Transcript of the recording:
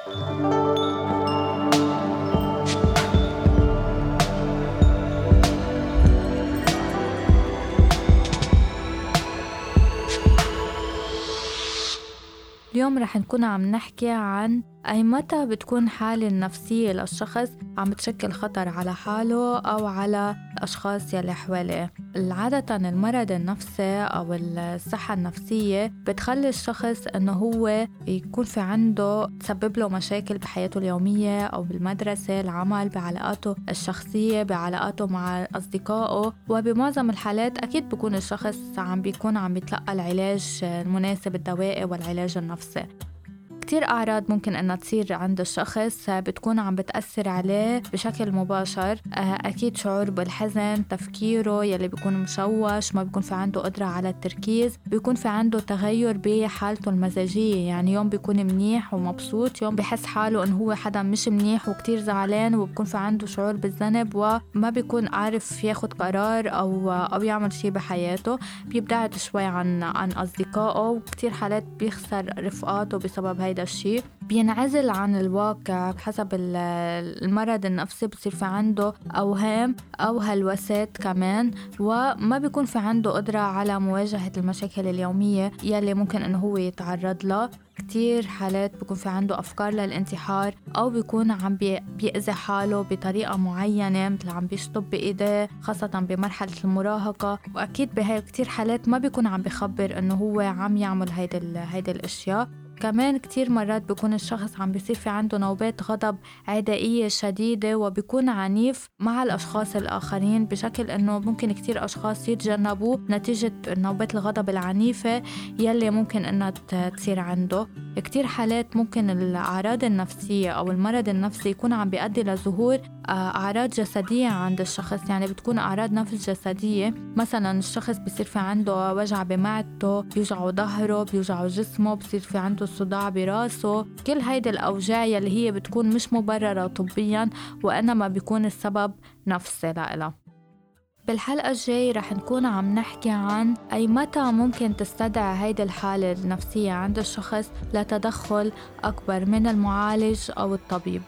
اليوم رح نكون عم نحكي عن أي متى بتكون حالة النفسية للشخص عم تشكل خطر على حاله أو على الأشخاص يلي حواليه؟ عادة المرض النفسي أو الصحة النفسية بتخلي الشخص إنه هو يكون في عنده تسبب له مشاكل بحياته اليومية أو بالمدرسة العمل بعلاقاته الشخصية بعلاقاته مع أصدقائه. وبمعظم الحالات أكيد بكون الشخص عم بيكون عم بيتلقى العلاج المناسب الدوائي والعلاج النفسي. كتير أعراض ممكن إنها تصير عند الشخص بتكون عم بتأثر عليه بشكل مباشر. آه، أكيد شعور بالحزن تفكيره يلي بيكون مشوش ما بيكون في عنده قدرة على التركيز بيكون في عنده تغير بحالته المزاجية. يعني يوم بيكون منيح ومبسوط يوم بحس حاله إنه هو حدا مش منيح وكتير زعلان وبكون في عنده شعور بالذنب وما بيكون عارف ياخد قرار أو أو يعمل شي بحياته. بيبتعد شوي عن عن أصدقائه وكتير حالات بيخسر رفقاته بسبب هيدا هيدا الشيء بينعزل عن الواقع بحسب المرض النفسي بصير في عنده أوهام أو هلوسات كمان وما بيكون في عنده قدرة على مواجهة المشاكل اليومية يلي ممكن إنه هو يتعرض لها. كتير حالات بيكون في عنده أفكار للانتحار أو بيكون عم بيأذي حاله بطريقة معينة مثل عم بيشطب بإيديه خاصة بمرحلة المراهقة. وأكيد بهاي كتير حالات ما بيكون عم بخبر إنه هو عم يعمل هيدي هيدي الأشياء. كمان كتير مرات بيكون الشخص عم بيصير في عنده نوبات غضب عدائية شديدة وبيكون عنيف مع الأشخاص الآخرين بشكل إنه ممكن كتير أشخاص يتجنبوه نتيجة نوبات الغضب العنيفة يلي ممكن إنها تصير عنده. كتير حالات ممكن الأعراض النفسية أو المرض النفسي يكون عم بيؤدي لظهور آه، أعراض جسدية عند الشخص يعني بتكون أعراض نفس جسدية. مثلا الشخص بصير في عنده وجع بمعدته بيوجعه ظهره بيوجعه جسمه بصير في عنده صداع براسه كل هيدي الأوجاع يلي هي بتكون مش مبررة طبيا وإنما بيكون السبب نفسي لإلها بالحلقة الجاي رح نكون عم نحكي عن أي متى ممكن تستدعي هيدي الحالة النفسية عند الشخص لتدخل أكبر من المعالج أو الطبيب.